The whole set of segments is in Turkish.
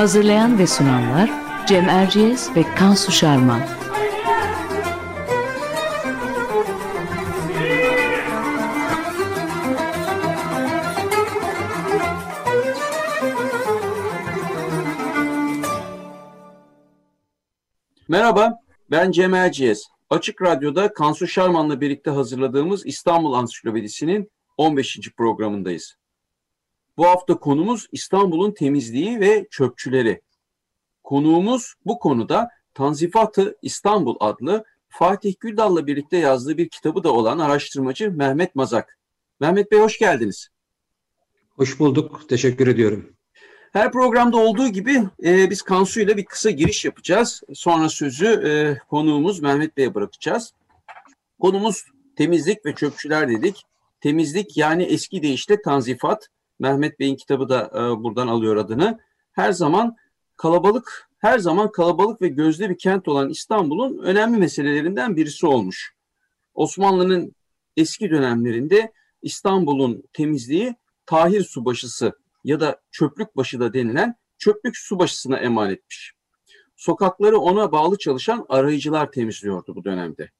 Hazırlayan ve sunanlar Cem Erciyes ve Kansu Şarman. Merhaba, ben Cem Erciyes. Açık Radyo'da Kansu Şarman'la birlikte hazırladığımız İstanbul Ansiklopedisi'nin 15. programındayız. Bu hafta konumuz İstanbul'un temizliği ve çöpçüleri. Konuğumuz bu konuda Tanzifatı İstanbul adlı Fatih Güldal'la birlikte yazdığı bir kitabı da olan araştırmacı Mehmet Mazak. Mehmet Bey hoş geldiniz. Hoş bulduk. Teşekkür ediyorum. Her programda olduğu gibi e, biz Kansu ile bir kısa giriş yapacağız. Sonra sözü e, konuğumuz Mehmet Bey'e bırakacağız. Konumuz temizlik ve çöpçüler dedik. Temizlik yani eski deyişle tanzifat. Mehmet Bey'in kitabı da e, buradan alıyor adını. Her zaman kalabalık, her zaman kalabalık ve gözde bir kent olan İstanbul'un önemli meselelerinden birisi olmuş. Osmanlı'nın eski dönemlerinde İstanbul'un temizliği Tahir Subaşısı ya da çöplük başı da denilen çöplük subaşısına emanetmiş. Sokakları ona bağlı çalışan arayıcılar temizliyordu bu dönemde.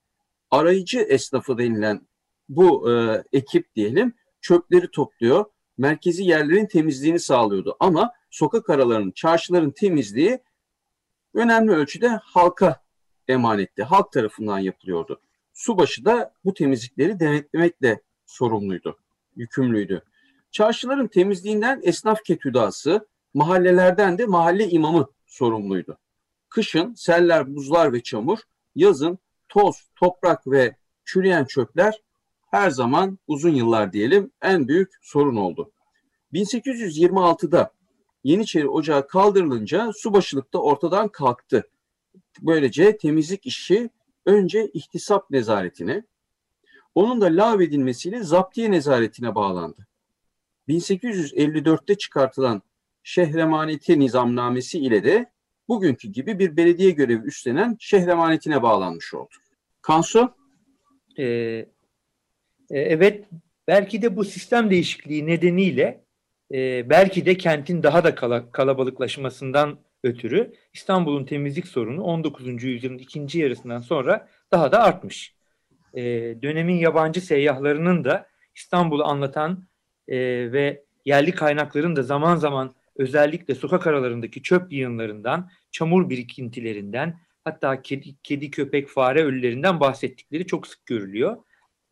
Arayıcı esnafı denilen bu e, ekip diyelim çöpleri topluyor, merkezi yerlerin temizliğini sağlıyordu. Ama sokak aralarının, çarşıların temizliği önemli ölçüde halka emanetti. Halk tarafından yapılıyordu. Subaşı da bu temizlikleri denetlemekle sorumluydu, yükümlüydü. Çarşıların temizliğinden esnaf ketüdası, mahallelerden de mahalle imamı sorumluydu. Kışın seller, buzlar ve çamur, yazın toz, toprak ve çürüyen çöpler her zaman uzun yıllar diyelim en büyük sorun oldu. 1826'da Yeniçeri Ocağı kaldırılınca subaşılık da ortadan kalktı. Böylece temizlik işi önce ihtisap nezaretine, onun da lağvedilmesiyle zaptiye nezaretine bağlandı. 1854'te çıkartılan şehremaneti nizamnamesi ile de bugünkü gibi bir belediye görevi üstlenen şehremanetine bağlanmış oldu. Kansu? Ee, e, evet, belki de bu sistem değişikliği nedeniyle e, belki de kentin daha da kala, kalabalıklaşmasından ötürü İstanbul'un temizlik sorunu 19. yüzyılın ikinci yarısından sonra daha da artmış. E, dönemin yabancı seyyahlarının da İstanbul'u anlatan ve yerli kaynakların da zaman zaman özellikle sokak aralarındaki çöp yığınlarından, çamur birikintilerinden, hatta kedi, kedi köpek, fare ölülerinden bahsettikleri çok sık görülüyor.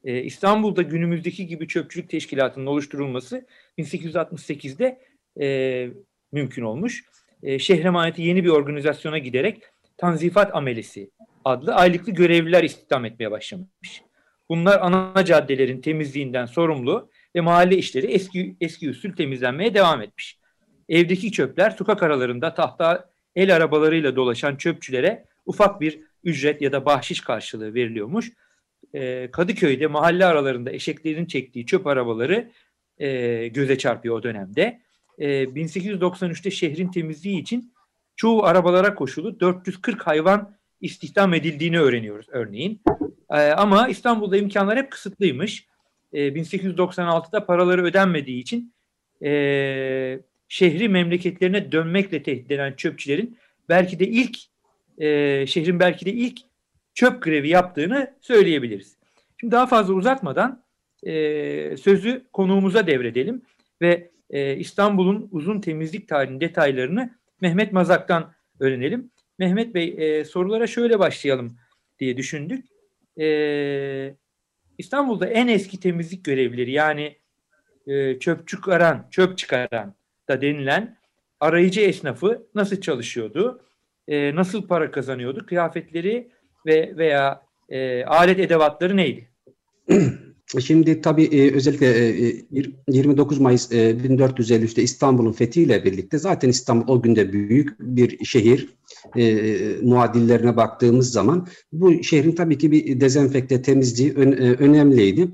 Ee, İstanbul'da günümüzdeki gibi çöpçülük teşkilatının oluşturulması 1868'de e, mümkün olmuş. E, şehre emaneti yeni bir organizasyona giderek Tanzifat Amelesi adlı aylıklı görevliler istihdam etmeye başlamış. Bunlar ana caddelerin temizliğinden sorumlu ve mahalle işleri eski eski usul temizlenmeye devam etmiş. Evdeki çöpler sokak aralarında tahta el arabalarıyla dolaşan çöpçülere ufak bir ücret ya da bahşiş karşılığı veriliyormuş. Ee, Kadıköy'de mahalle aralarında eşeklerin çektiği çöp arabaları e, göze çarpıyor o dönemde. E, ee, 1893'te şehrin temizliği için çoğu arabalara koşulu 440 hayvan istihdam edildiğini öğreniyoruz örneğin. E, ama İstanbul'da imkanlar hep kısıtlıymış e, 1896'da paraları ödenmediği için e, şehri memleketlerine dönmekle tehdit eden çöpçülerin belki de ilk e, şehrin belki de ilk çöp grevi yaptığını söyleyebiliriz. Şimdi daha fazla uzatmadan e, sözü konuğumuza devredelim ve e, İstanbul'un uzun temizlik tarihinin detaylarını Mehmet Mazak'tan öğrenelim. Mehmet Bey e, sorulara şöyle başlayalım diye düşündük. E, İstanbul'da en eski temizlik görevlileri yani e, çöp çıkaran, çöp çıkaran da denilen arayıcı esnafı nasıl çalışıyordu? E, nasıl para kazanıyordu? Kıyafetleri ve veya e, alet edevatları neydi? Şimdi tabii e, özellikle e, 29 Mayıs e, 1453'te İstanbul'un fethiyle birlikte zaten İstanbul o günde büyük bir şehir e, muadillerine baktığımız zaman bu şehrin tabii ki bir dezenfekte temizliği ön, e, önemliydi.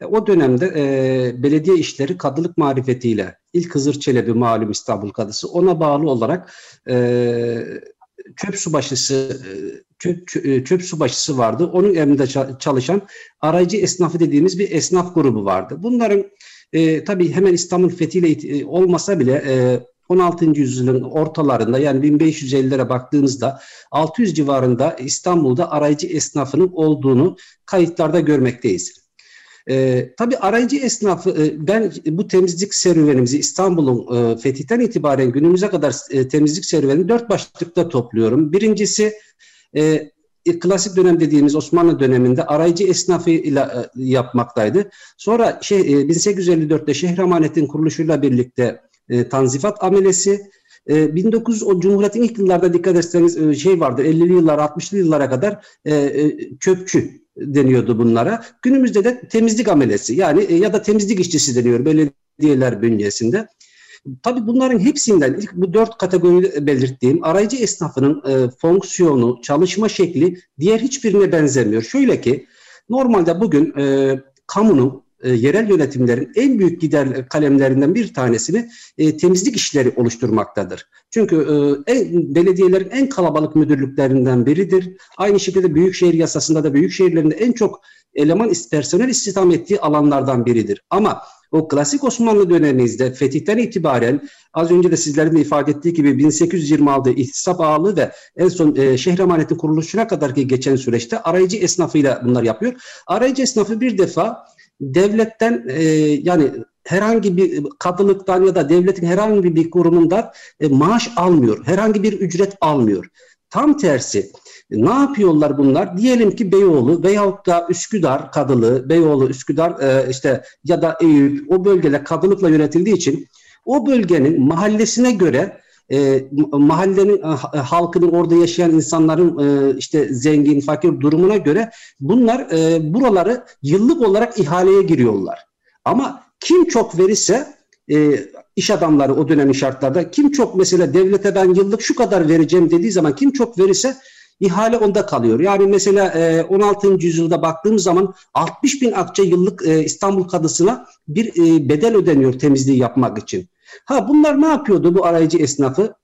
E, o dönemde e, belediye işleri kadılık marifetiyle ilk Hızır Çelebi malum İstanbul kadısı ona bağlı olarak e, çöp subaşısı e, çöp, e, subaşısı vardı. Onun emrinde çalışan aracı esnafı dediğimiz bir esnaf grubu vardı. Bunların e, tabii hemen İstanbul fethiyle e, olmasa bile e, 16. yüzyılın ortalarında yani 1550'lere baktığımızda 600 civarında İstanbul'da arayıcı esnafının olduğunu kayıtlarda görmekteyiz. E, tabii arayıcı esnafı e, ben bu temizlik serüvenimizi İstanbul'un e, fetihten itibaren günümüze kadar e, temizlik serüvenini dört başlıkta topluyorum. Birincisi e, klasik dönem dediğimiz Osmanlı döneminde arayıcı esnafıyla e, yapmaktaydı. Sonra şey, e, 1854'te şehir amanetin kuruluşuyla birlikte e, tanzifat amelesi, e, 1900 o Cumhuriyet'in ilk yıllarda dikkat etseniz e, şey vardır 50'li yıllar 60'lı yıllara kadar e, e, deniyordu bunlara. Günümüzde de temizlik amelesi yani e, ya da temizlik işçisi deniyor belediyeler bünyesinde. Tabii bunların hepsinden ilk bu dört kategori belirttiğim arayıcı esnafının e, fonksiyonu, çalışma şekli diğer hiçbirine benzemiyor. Şöyle ki normalde bugün e, kamunun e, yerel yönetimlerin en büyük gider kalemlerinden bir tanesini e, temizlik işleri oluşturmaktadır. Çünkü e, en, belediyelerin en kalabalık müdürlüklerinden biridir. Aynı şekilde büyükşehir yasasında da büyükşehirlerinde en çok eleman personel istihdam ettiği alanlardan biridir. Ama o klasik Osmanlı dönemimizde fetihten itibaren az önce de sizlerin de ifade ettiği gibi 1826 ihtisap ağalığı ve en son e, şehir emaneti kuruluşuna kadar ki geçen süreçte arayıcı esnafıyla bunlar yapıyor. Arayıcı esnafı bir defa devletten e, yani herhangi bir kadılıktan ya da devletin herhangi bir kurumundan e, maaş almıyor. Herhangi bir ücret almıyor. Tam tersi ne yapıyorlar bunlar? Diyelim ki Beyoğlu veyahut da Üsküdar Kadılığı, Beyoğlu, Üsküdar e, işte ya da Eyüp o bölgeler kadılıkla yönetildiği için o bölgenin mahallesine göre e, mahallenin e, halkının orada yaşayan insanların e, işte zengin, fakir durumuna göre bunlar e, buraları yıllık olarak ihaleye giriyorlar. Ama kim çok verirse e, iş adamları o dönemin şartlarda kim çok mesela devlete ben yıllık şu kadar vereceğim dediği zaman kim çok verirse ihale onda kalıyor. Yani mesela e, 16. yüzyılda baktığımız zaman 60 bin akçe yıllık e, İstanbul Kadısı'na bir e, bedel ödeniyor temizliği yapmak için. Ha bunlar ne yapıyordu bu arayıcı esnafı?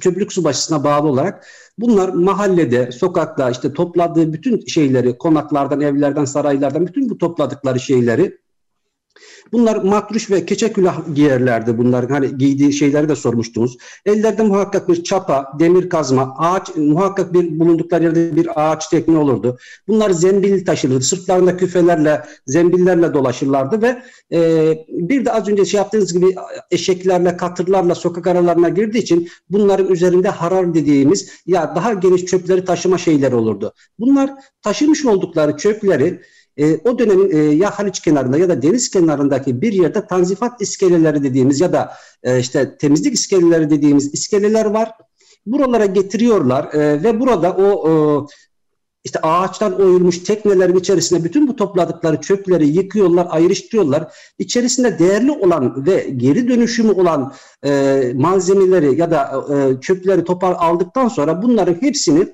Çöplük subaşısına bağlı olarak bunlar mahallede, sokakta işte topladığı bütün şeyleri, konaklardan, evlerden, saraylardan bütün bu topladıkları şeyleri Bunlar matruş ve keçe külah giyerlerdi bunlar. Hani giydiği şeyleri de sormuştunuz. Ellerde muhakkak bir çapa, demir kazma, ağaç, muhakkak bir bulundukları yerde bir ağaç tekne olurdu. Bunlar zembil taşırdı. Sırtlarında küfelerle, zembillerle dolaşırlardı ve e, bir de az önce şey yaptığınız gibi eşeklerle, katırlarla sokak aralarına girdiği için bunların üzerinde harar dediğimiz ya daha geniş çöpleri taşıma şeyleri olurdu. Bunlar taşımış oldukları çöpleri e, o dönemin e, ya Haliç kenarında ya da deniz kenarındaki bir yerde tanzifat iskeleleri dediğimiz ya da e, işte temizlik iskeleleri dediğimiz iskeleler var. Buralara getiriyorlar e, ve burada o e, işte ağaçtan oyulmuş teknelerin içerisine bütün bu topladıkları çöpleri yıkıyorlar, ayrıştırıyorlar. İçerisinde değerli olan ve geri dönüşümü olan e, malzemeleri ya da e, çöpleri topar aldıktan sonra bunların hepsini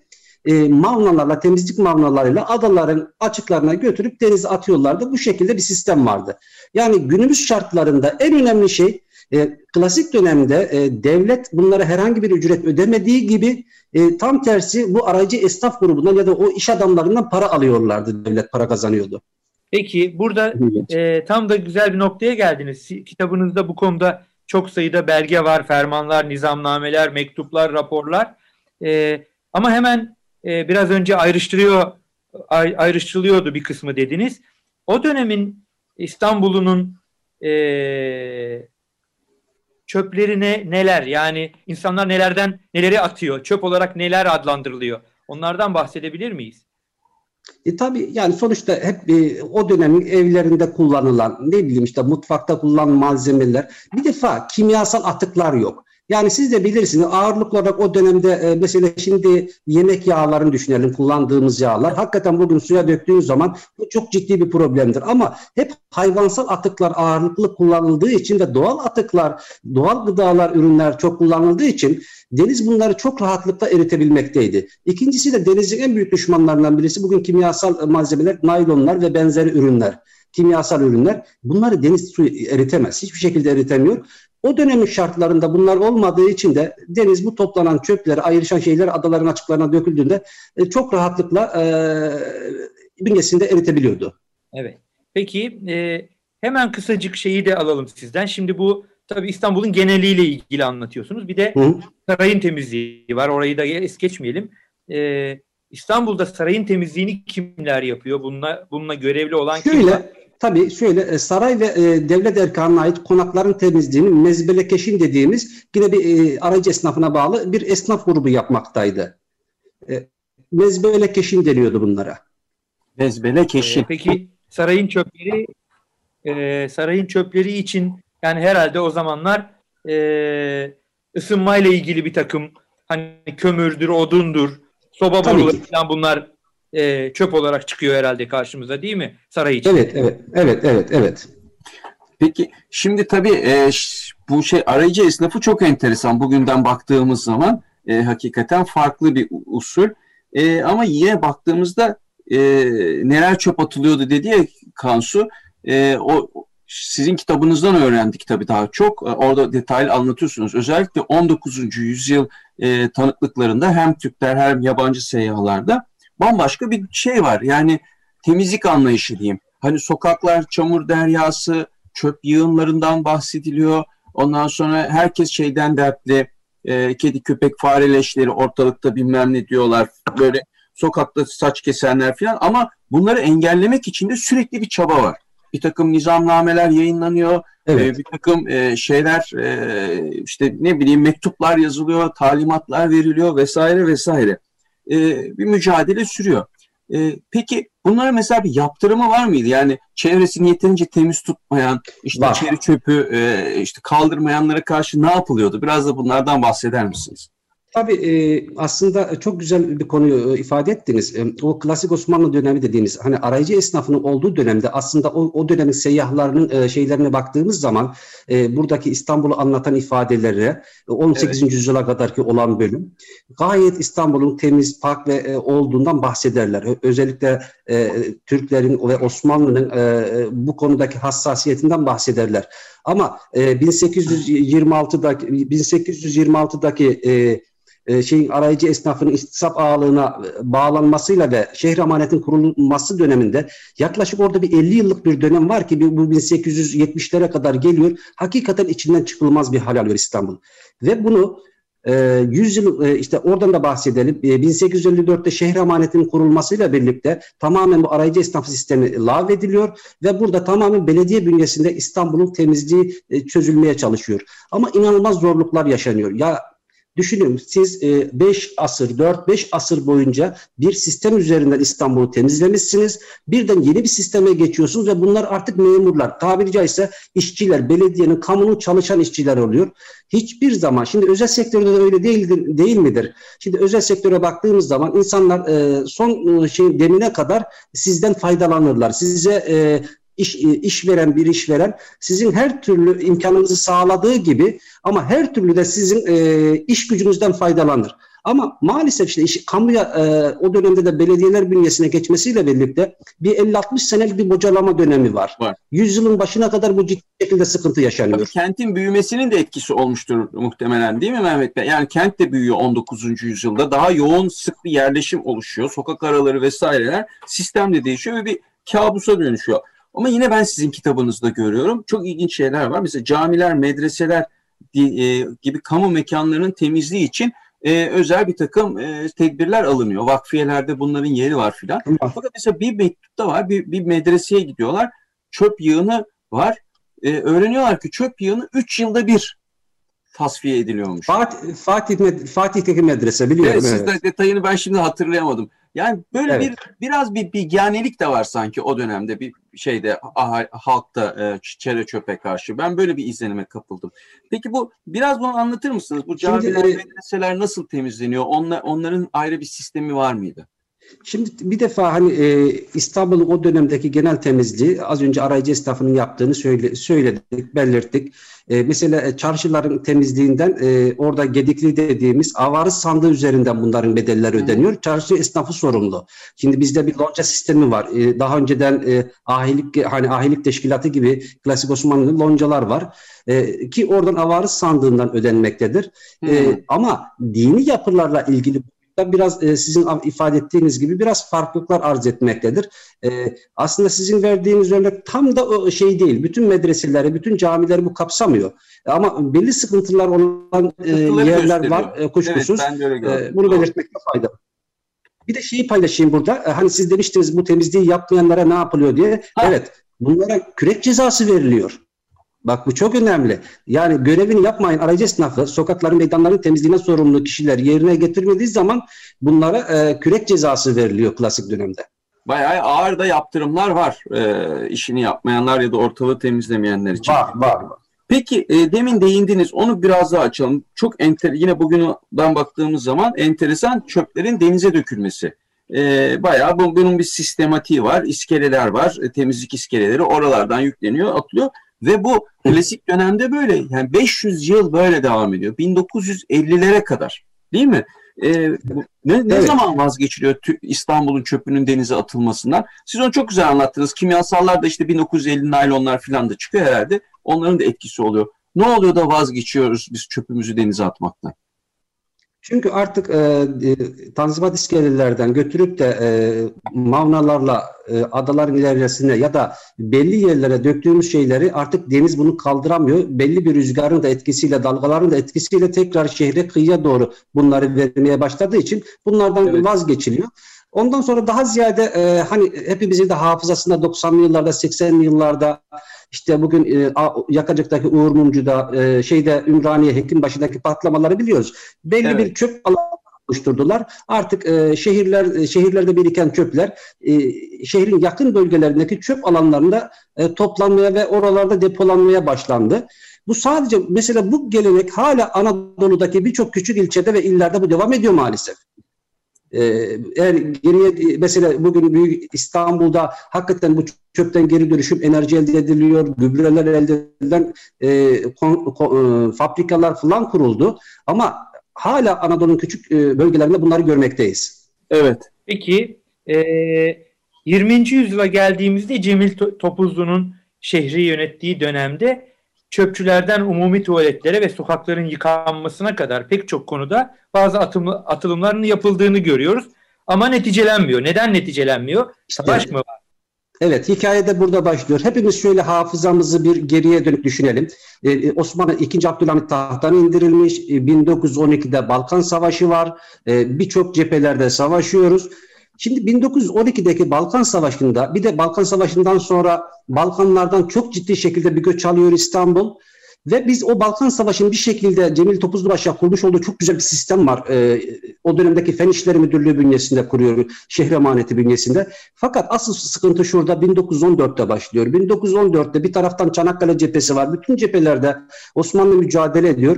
e, mavnalarla, temizlik mavnalarıyla adaların açıklarına götürüp denize atıyorlardı. Bu şekilde bir sistem vardı. Yani günümüz şartlarında en önemli şey e, klasik dönemde e, devlet bunlara herhangi bir ücret ödemediği gibi e, tam tersi bu aracı esnaf grubundan ya da o iş adamlarından para alıyorlardı. Devlet para kazanıyordu. Peki burada e, tam da güzel bir noktaya geldiniz. Kitabınızda bu konuda çok sayıda belge var, fermanlar, nizamnameler, mektuplar, raporlar. E, ama hemen e, biraz önce ayrıştırıyor ay, ayrıştırılıyordu bir kısmı dediniz. O dönemin İstanbul'unun e, çöplerine neler yani insanlar nelerden neleri atıyor çöp olarak neler adlandırılıyor onlardan bahsedebilir miyiz? E tabii yani sonuçta hep e, o dönemin evlerinde kullanılan ne bileyim işte mutfakta kullanılan malzemeler bir defa kimyasal atıklar yok. Yani siz de bilirsiniz ağırlıklı olarak o dönemde e, mesela şimdi yemek yağlarını düşünelim kullandığımız yağlar. Hakikaten bugün suya döktüğünüz zaman bu çok ciddi bir problemdir. Ama hep hayvansal atıklar ağırlıklı kullanıldığı için ve doğal atıklar, doğal gıdalar, ürünler çok kullanıldığı için deniz bunları çok rahatlıkla eritebilmekteydi. İkincisi de denizin en büyük düşmanlarından birisi bugün kimyasal malzemeler, naylonlar ve benzeri ürünler kimyasal ürünler bunları deniz suyu eritemez. Hiçbir şekilde eritemiyor. O dönemin şartlarında bunlar olmadığı için de deniz bu toplanan çöpleri, ayrışan şeyler adaların açıklarına döküldüğünde e, çok rahatlıkla e, bünyesinde eritebiliyordu. Evet. Peki e, hemen kısacık şeyi de alalım sizden. Şimdi bu tabii İstanbul'un geneliyle ilgili anlatıyorsunuz. Bir de Hı. sarayın temizliği var. Orayı da es geçmeyelim. E, İstanbul'da sarayın temizliğini kimler yapıyor? Bununla, bununla görevli olan Şöyle, kimler? Tabii şöyle e, saray ve e, devlet erkanına ait konakların temizliğini mezbelekeşin dediğimiz yine bir e, aracı esnafına bağlı bir esnaf grubu yapmaktaydı. E, mezbelekeşin deniyordu bunlara. Mezbelekeşin. E, peki sarayın çöpleri e, sarayın çöpleri için yani herhalde o zamanlar e, ısınmayla ilgili bir takım hani kömürdür, odundur, soba boruları falan bunlar e, çöp olarak çıkıyor herhalde karşımıza değil mi saray için? Evet, evet, evet, evet, evet. Peki şimdi tabii e, bu şey arayıcı esnafı çok enteresan. Bugünden baktığımız zaman e, hakikaten farklı bir usul. E, ama yine baktığımızda e, neler çöp atılıyordu dedi ya Kansu. E, o sizin kitabınızdan öğrendik tabii daha çok. E, orada detaylı anlatıyorsunuz. Özellikle 19. yüzyıl e, tanıklıklarında hem Türkler hem yabancı seyyahlarda bambaşka bir şey var. Yani temizlik anlayışı diyeyim. Hani sokaklar çamur deryası, çöp yığınlarından bahsediliyor. Ondan sonra herkes şeyden dertli. E, kedi, köpek, fare leşleri ortalıkta bilmem ne diyorlar. Böyle sokakta saç kesenler falan. Ama bunları engellemek için de sürekli bir çaba var. Bir takım nizamnameler yayınlanıyor. Evet. E, bir takım e, şeyler e, işte ne bileyim mektuplar yazılıyor, talimatlar veriliyor vesaire vesaire e, bir mücadele sürüyor. E, peki bunlara mesela bir yaptırımı var mıydı? Yani çevresini yeterince temiz tutmayan, işte var. içeri çöpü e, işte kaldırmayanlara karşı ne yapılıyordu? Biraz da bunlardan bahseder misiniz? Tabii e, aslında çok güzel bir konuyu e, ifade ettiniz. E, o klasik Osmanlı dönemi dediğiniz hani arayıcı esnafının olduğu dönemde aslında o, o dönemin seyyahlarının şeylerine baktığımız zaman buradaki İstanbul'u anlatan ifadelere 18. Evet. yüzyıla kadarki olan bölüm gayet İstanbul'un temiz, pak ve olduğundan bahsederler. Özellikle Türklerin ve Osmanlı'nın bu konudaki hassasiyetinden bahsederler. Ama 1826'daki 1826'daki e, şeyin arayıcı esnafının istisap ağalığına e, bağlanmasıyla ve şehir amanetin kurulması döneminde yaklaşık orada bir 50 yıllık bir dönem var ki bu 1870'lere kadar geliyor. Hakikaten içinden çıkılmaz bir hal alıyor İstanbul. Ve bunu 100 e, yıl işte oradan da bahsedelim. 1854'te şehir amanetinin kurulmasıyla birlikte tamamen bu arayıcı esnaf sistemi lağvediliyor ve burada tamamen belediye bünyesinde İstanbul'un temizliği çözülmeye çalışıyor. Ama inanılmaz zorluklar yaşanıyor. Ya Düşünün siz 5 e, asır, 4-5 asır boyunca bir sistem üzerinden İstanbul'u temizlemişsiniz. Birden yeni bir sisteme geçiyorsunuz ve bunlar artık memurlar. Tabiri caizse işçiler, belediyenin, kamunun çalışan işçiler oluyor. Hiçbir zaman, şimdi özel sektörde de öyle değildir, değil midir? Şimdi özel sektöre baktığımız zaman insanlar e, son e, şey demine kadar sizden faydalanırlar. Size iş, e, işveren bir işveren sizin her türlü imkanınızı sağladığı gibi ama her türlü de sizin e, iş gücünüzden faydalanır. Ama maalesef işte iş, kamuya e, o dönemde de belediyeler bünyesine geçmesiyle birlikte bir 50-60 senelik bir bocalama dönemi var. var. Yüzyılın başına kadar bu ciddi şekilde sıkıntı yaşanıyor. Tabii kentin büyümesinin de etkisi olmuştur muhtemelen değil mi Mehmet Bey? Yani kent de büyüyor 19. yüzyılda. Daha yoğun sık bir yerleşim oluşuyor. Sokak araları vesaireler sistem de değişiyor ve bir kabusa dönüşüyor. Ama yine ben sizin kitabınızda görüyorum. Çok ilginç şeyler var. Mesela camiler, medreseler e, gibi kamu mekanlarının temizliği için e, özel bir takım e, tedbirler alınıyor. Vakfiyelerde bunların yeri var filan. Fakat mesela bir mektupta var. Bir, bir medreseye gidiyorlar. Çöp yığını var. E, öğreniyorlar ki çöp yığını 3 yılda bir tasfiye ediliyormuş. Fatih, Fatih Fatih'teki medrese biliyorum. Evet, evet. Siz de detayını ben şimdi hatırlayamadım. Yani böyle Evet. bir biraz bir bilgehanelik de var sanki o dönemde bir şeyde aha- halkta e, çere çöpe karşı. Ben böyle bir izlenime kapıldım. Peki bu biraz bunu anlatır mısınız? Bu camiler, e, medreseler nasıl temizleniyor? Onlar, onların ayrı bir sistemi var mıydı? Şimdi bir defa hani e, İstanbul'un o dönemdeki genel temizliği az önce arayıcı esnafının yaptığını söyle, söyledik, belirttik. E, mesela e, çarşıların temizliğinden e, orada gedikli dediğimiz avarız sandığı üzerinden bunların bedelleri Hı. ödeniyor. Çarşı esnafı sorumlu. Şimdi bizde bir lonca sistemi var. E, daha önceden e, ahilik hani ahilik teşkilatı gibi klasik Osmanlı loncalar var. E, ki oradan avarız sandığından ödenmektedir. E, ama dini yapılarla ilgili da biraz e, sizin ifade ettiğiniz gibi biraz farklılıklar arz etmektedir. E, aslında sizin verdiğiniz örnek tam da o şey değil. Bütün medreseleri, bütün camileri bu kapsamıyor. Ama belli sıkıntılar olan e, yerler gösteriyor. var e, kuşkusuz. Evet. E, bunu belirtmekte fayda var. Bir de şeyi paylaşayım burada. E, Hani siz demiştiniz bu temizliği yapmayanlara ne yapılıyor diye. Ha. Evet. Bunlara kürek cezası veriliyor. Bak bu çok önemli. Yani görevini yapmayın aracı esnafı, sokakların, meydanların temizliğine sorumlu kişiler yerine getirmediği zaman bunlara e, kürek cezası veriliyor klasik dönemde. Bayağı ağır da yaptırımlar var e, işini yapmayanlar ya da ortalığı temizlemeyenler için. var, var. Peki e, demin değindiniz onu biraz daha açalım. Çok enter yine bugünden baktığımız zaman enteresan çöplerin denize dökülmesi. E, bayağı bu, bunun bir sistematiği var. İskeleler var. e, temizlik iskeleleri oralardan yükleniyor, atılıyor. Ve bu klasik dönemde böyle. Yani 500 yıl böyle devam ediyor. 1950'lere kadar. Değil mi? E, bu- ne, ne Evet. zaman vazgeçiliyor İstanbul'un çöpünün denize atılmasından? Siz onu çok güzel anlattınız. Kimyasallar da işte 1950 naylonlar falan da çıkıyor herhalde. Onların da etkisi oluyor. Ne oluyor da vazgeçiyoruz biz çöpümüzü denize atmaktan? Çünkü artık e, e, tanzimat iskelelerden götürüp de e, mavnalarla e, adaların ilerisine ya da belli yerlere döktüğümüz şeyleri artık deniz bunu kaldıramıyor. Belli bir rüzgarın da etkisiyle, dalgaların da etkisiyle tekrar şehre kıyıya doğru bunları vermeye başladığı için bunlardan Evet. vazgeçiliyor. Ondan sonra daha ziyade e, hani hepimizin de hafızasında 90'lı yıllarda, 80'li yıllarda işte bugün e, Yakacık'taki Uğur Mumcu'da, e, şeyde Ümraniye Hekimbaşı'ndaki patlamaları biliyoruz. Belli Evet. bir çöp alanı oluşturdular. Artık e, şehirler e, şehirlerde biriken çöpler e, şehrin yakın bölgelerindeki çöp alanlarında e, toplanmaya ve oralarda depolanmaya başlandı. Bu sadece mesela bu gelenek hala Anadolu'daki birçok küçük ilçede ve illerde bu devam ediyor maalesef. Ee, eğer geriye mesela bugün büyük İstanbul'da hakikaten bu çöpten geri dönüşüm enerji elde ediliyor, gübreler elde edilen e, kon- kon- e, fabrikalar falan kuruldu. Ama hala Anadolu'nun küçük e, bölgelerinde bunları görmekteyiz. Evet. Peki e, 20. yüzyıla geldiğimizde Cemil To- Topuzlu'nun şehri yönettiği dönemde çöpçülerden umumi tuvaletlere ve sokakların yıkanmasına kadar pek çok konuda bazı atımlı, atılımların yapıldığını görüyoruz. Ama neticelenmiyor. Neden neticelenmiyor? Savaş mı var? Evet, hikaye de burada başlıyor. Hepimiz şöyle hafızamızı bir geriye dönüp düşünelim. Ee, Osmanlı 2. Abdülhamit tahttan indirilmiş. Ee, 1912'de Balkan Savaşı var. Ee, Birçok cephelerde savaşıyoruz. Şimdi 1912'deki Balkan Savaşı'nda bir de Balkan Savaşı'ndan sonra Balkanlardan çok ciddi şekilde bir göç alıyor İstanbul. Ve biz o Balkan Savaşı'nın bir şekilde Cemil Topuzlubaşı'ya kurmuş olduğu çok güzel bir sistem var. Ee, o dönemdeki Fen İşleri Müdürlüğü bünyesinde kuruyor, şehir emaneti bünyesinde. Fakat asıl sıkıntı şurada 1914'te başlıyor. 1914'te bir taraftan Çanakkale cephesi var. Bütün cephelerde Osmanlı mücadele ediyor.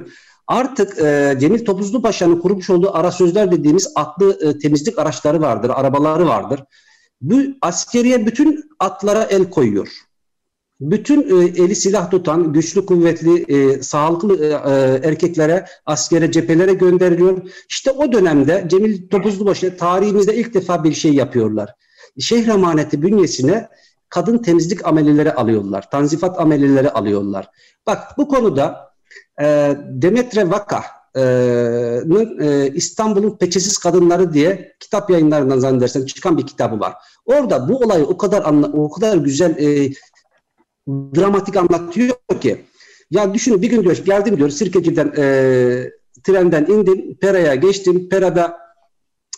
Artık e, Cemil Topuzlu Paşa'nın kurmuş olduğu ara sözler dediğimiz atlı e, temizlik araçları vardır, arabaları vardır. Bu askeriye bütün atlara el koyuyor. Bütün e, eli silah tutan, güçlü, kuvvetli, e, sağlıklı e, e, erkeklere, askere, cephelere gönderiliyor. İşte o dönemde Cemil Topuzlubaşı tarihimizde ilk defa bir şey yapıyorlar. Şehir emaneti bünyesine kadın temizlik amelileri alıyorlar. Tanzifat amelileri alıyorlar. Bak bu konuda e, Demetre Vaka'nın e, İstanbul'un Peçesiz Kadınları diye kitap yayınlarından zannedersem çıkan bir kitabı var. Orada bu olayı o kadar anla, o kadar güzel e, dramatik anlatıyor ki. Ya düşünün bir gün diyor geldim diyor Sirkeci'den e, trenden indim Pera'ya geçtim. Pera'da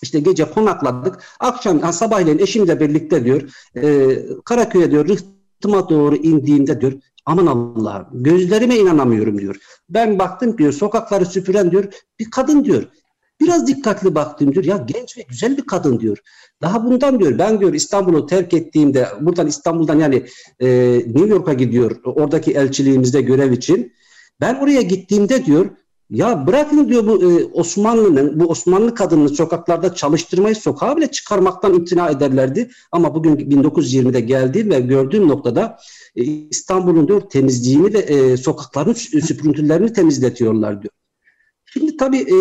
işte gece konakladık. Akşam sabahleyin eşimle birlikte diyor e, Karaköy'e diyor rıhtıma doğru indiğimde diyor aman Allah'ım gözlerime inanamıyorum diyor. Ben baktım diyor sokakları süpüren diyor bir kadın diyor. Biraz dikkatli baktım diyor. Ya genç ve güzel bir kadın diyor. Daha bundan diyor ben diyor İstanbul'u terk ettiğimde buradan İstanbul'dan yani e, New York'a gidiyor oradaki elçiliğimizde görev için. Ben oraya gittiğimde diyor ya bırakın diyor bu e, Osmanlı'nın, bu Osmanlı kadınını sokaklarda çalıştırmayı sokağa bile çıkarmaktan imtina ederlerdi. Ama bugün 1920'de geldiğim ve gördüğüm noktada e, İstanbul'un diyor temizliğini ve e, sokakların süprüntülerini temizletiyorlar diyor. Şimdi tabii e,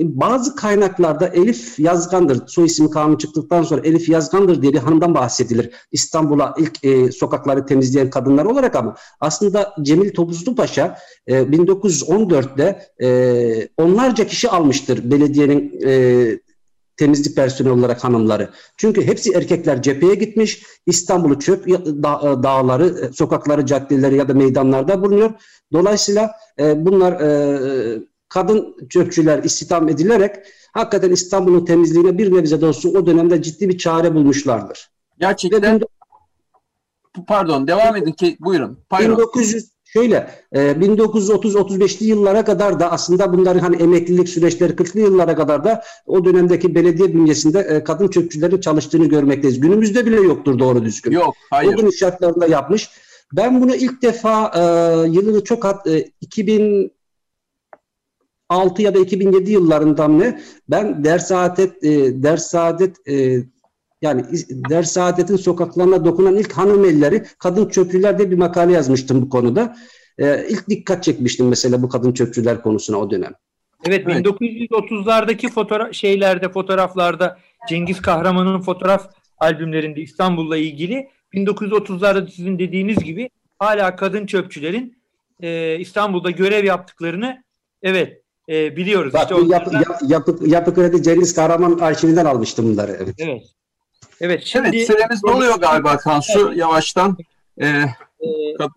bazı kaynaklarda Elif Yazgandır, soy ismi kanunu çıktıktan sonra Elif Yazgandır diye bir hanımdan bahsedilir. İstanbul'a ilk e, sokakları temizleyen kadınlar olarak ama aslında Cemil Topuzlu Paşa e, 1914'te e, onlarca kişi almıştır belediyenin e, temizlik personeli olarak hanımları. Çünkü hepsi erkekler cepheye gitmiş. İstanbul'u çöp da, dağları, e, sokakları, caddeleri ya da meydanlarda bulunuyor. Dolayısıyla e, bunlar e, kadın çöpçüler istihdam edilerek hakikaten İstanbul'un temizliğine bir nebze de olsun o dönemde ciddi bir çare bulmuşlardır. Gerçekten pardon devam edin ki buyurun. Pardon. 1900 şöyle e, 1930-35'li yıllara kadar da aslında bunların hani emeklilik süreçleri 40'lı yıllara kadar da o dönemdeki belediye bünyesinde e, kadın çöpçülerin çalıştığını görmekteyiz. Günümüzde bile yoktur doğru düzgün. Yok, hayır. O gün şartlarında yapmış. Ben bunu ilk defa e, yılını çok at, e, 2000 2006 ya da 2007 yıllarından ne ben ders saadet e, ders saadet e, yani ders saadetin sokaklarına dokunan ilk hanım elleri kadın çöpçüler diye bir makale yazmıştım bu konuda. E, ilk dikkat çekmiştim mesela bu kadın çöpçüler konusuna o dönem. Evet, evet. 1930'lardaki fotoğraf şeylerde fotoğraflarda Cengiz Kahraman'ın fotoğraf albümlerinde İstanbul'la ilgili 1930'larda sizin dediğiniz gibi hala kadın çöpçülerin e, İstanbul'da görev yaptıklarını evet e, biliyoruz. Bak, işte onlardan... yapı, yapı, yapı kredi Cengiz Kahraman arşivinden almıştım bunları. Evet. Evet. Evet, şimdi... evet süremiz doluyor galiba Kansu evet. yavaştan. Ee, ee,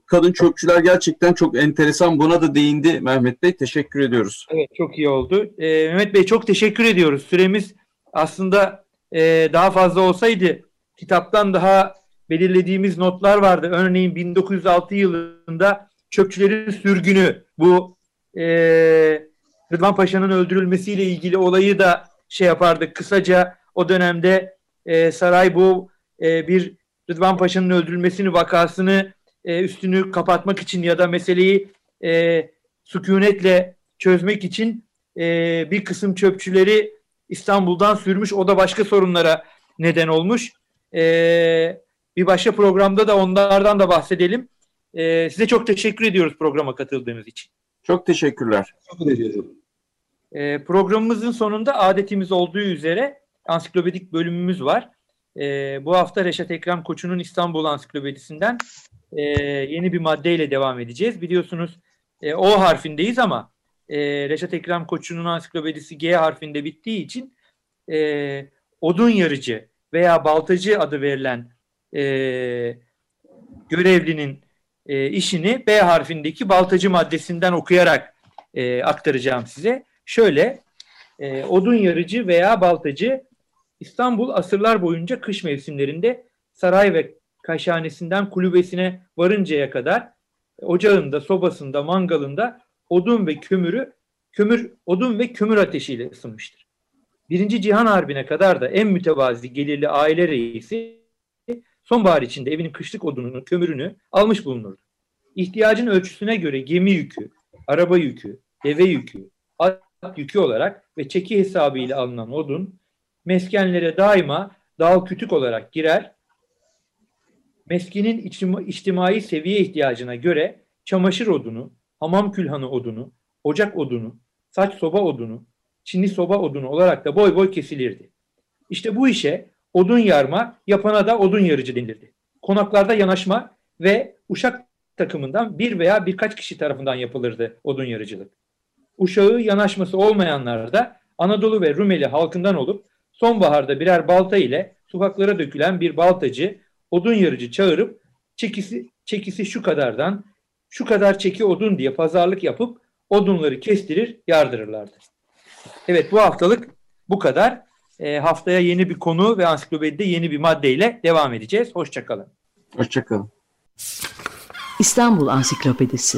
kadın çöpçüler gerçekten çok enteresan. Buna da değindi Mehmet Bey. Teşekkür ediyoruz. Evet çok iyi oldu. Ee, Mehmet Bey çok teşekkür ediyoruz. Süremiz aslında e, daha fazla olsaydı kitaptan daha belirlediğimiz notlar vardı. Örneğin 1906 yılında çöpçülerin sürgünü bu e, Rıdvan Paşa'nın öldürülmesiyle ilgili olayı da şey yapardık. Kısaca o dönemde e, saray bu e, bir Rıdvan Paşa'nın öldürülmesini vakasını e, üstünü kapatmak için ya da meseleyi e, sükunetle çözmek için e, bir kısım çöpçüleri İstanbul'dan sürmüş. O da başka sorunlara neden olmuş. E, bir başka programda da onlardan da bahsedelim. E, size çok teşekkür ediyoruz programa katıldığınız için. Çok teşekkürler. Çok ediyorum. E, programımızın sonunda adetimiz olduğu üzere ansiklopedik bölümümüz var. E, bu hafta Reşat Ekrem Koçu'nun İstanbul Ansiklopedisinden e, yeni bir maddeyle devam edeceğiz. Biliyorsunuz e, O harfindeyiz ama e, Reşat Ekrem Koçu'nun ansiklopedisi G harfinde bittiği için e, odun yarıcı veya baltacı adı verilen e, görevlinin e, işini B harfindeki baltacı maddesinden okuyarak e, aktaracağım size. Şöyle, e, odun yarıcı veya baltacı İstanbul asırlar boyunca kış mevsimlerinde saray ve kaşhanesinden kulübesine varıncaya kadar ocağında, sobasında, mangalında odun ve kömürü kömür odun ve kömür ateşiyle ısınmıştır. Birinci Cihan Harbi'ne kadar da en mütevazi gelirli aile reisi sonbahar içinde evinin kışlık odununu, kömürünü almış bulunurdu. İhtiyacın ölçüsüne göre gemi yükü, araba yükü, deve yükü, at yükü olarak ve çeki hesabıyla alınan odun meskenlere daima dal kütük olarak girer. Meskinin içtimai seviye ihtiyacına göre çamaşır odunu, hamam külhanı odunu, ocak odunu, saç soba odunu, çinli soba odunu olarak da boy boy kesilirdi. İşte bu işe odun yarma, yapana da odun yarıcı denilirdi. Konaklarda yanaşma ve uşak takımından bir veya birkaç kişi tarafından yapılırdı odun yarıcılık uşağı yanaşması olanlar da Anadolu ve Rumeli halkından olup sonbaharda birer balta ile sokaklara dökülen bir baltacı odun yarıcı çağırıp çekisi, çekisi şu kadardan şu kadar çeki odun diye pazarlık yapıp odunları kestirir yardırırlardı. Evet bu haftalık bu kadar. E, haftaya yeni bir konu ve ansiklopedide yeni bir maddeyle devam edeceğiz. Hoşçakalın. Hoşçakalın. İstanbul Ansiklopedisi